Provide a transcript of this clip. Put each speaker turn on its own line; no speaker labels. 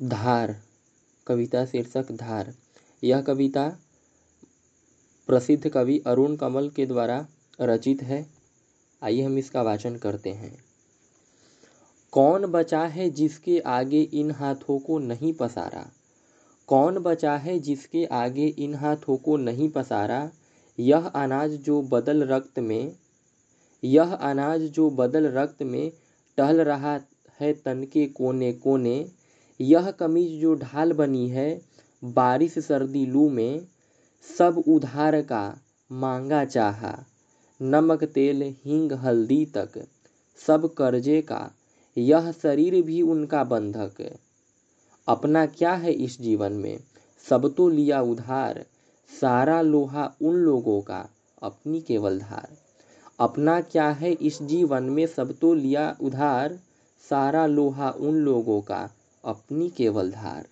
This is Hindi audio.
धार, कविता शीर्षक धार। यह कविता प्रसिद्ध कवि अरुण कमल के द्वारा रचित है। आइए हम इसका वाचन करते हैं। कौन बचा है जिसके आगे इन हाथों को नहीं पसारा? कौन बचा है जिसके आगे इन हाथों को नहीं पसारा? यह अनाज जो बदल रक्त में, यह अनाज जो बदल रक्त में टहल रहा है तन के कोने कोने यह कमीज जो ढाल बनी है, बारिश सर्दी लू में, सब उधार का मांगा चाहा। नमक, तेल, हींग, हल्दी तक, सब कर्जे का, यह शरीर भी उनका बंधक। अपना क्या है इस जीवन में? सब तो लिया उधार, सारा लोहा उन लोगों का, अपनी केवल धार। अपना क्या है इस जीवन में? सब तो लिया उधार, सारा लोहा उन लोगों का अपनी केवल धार।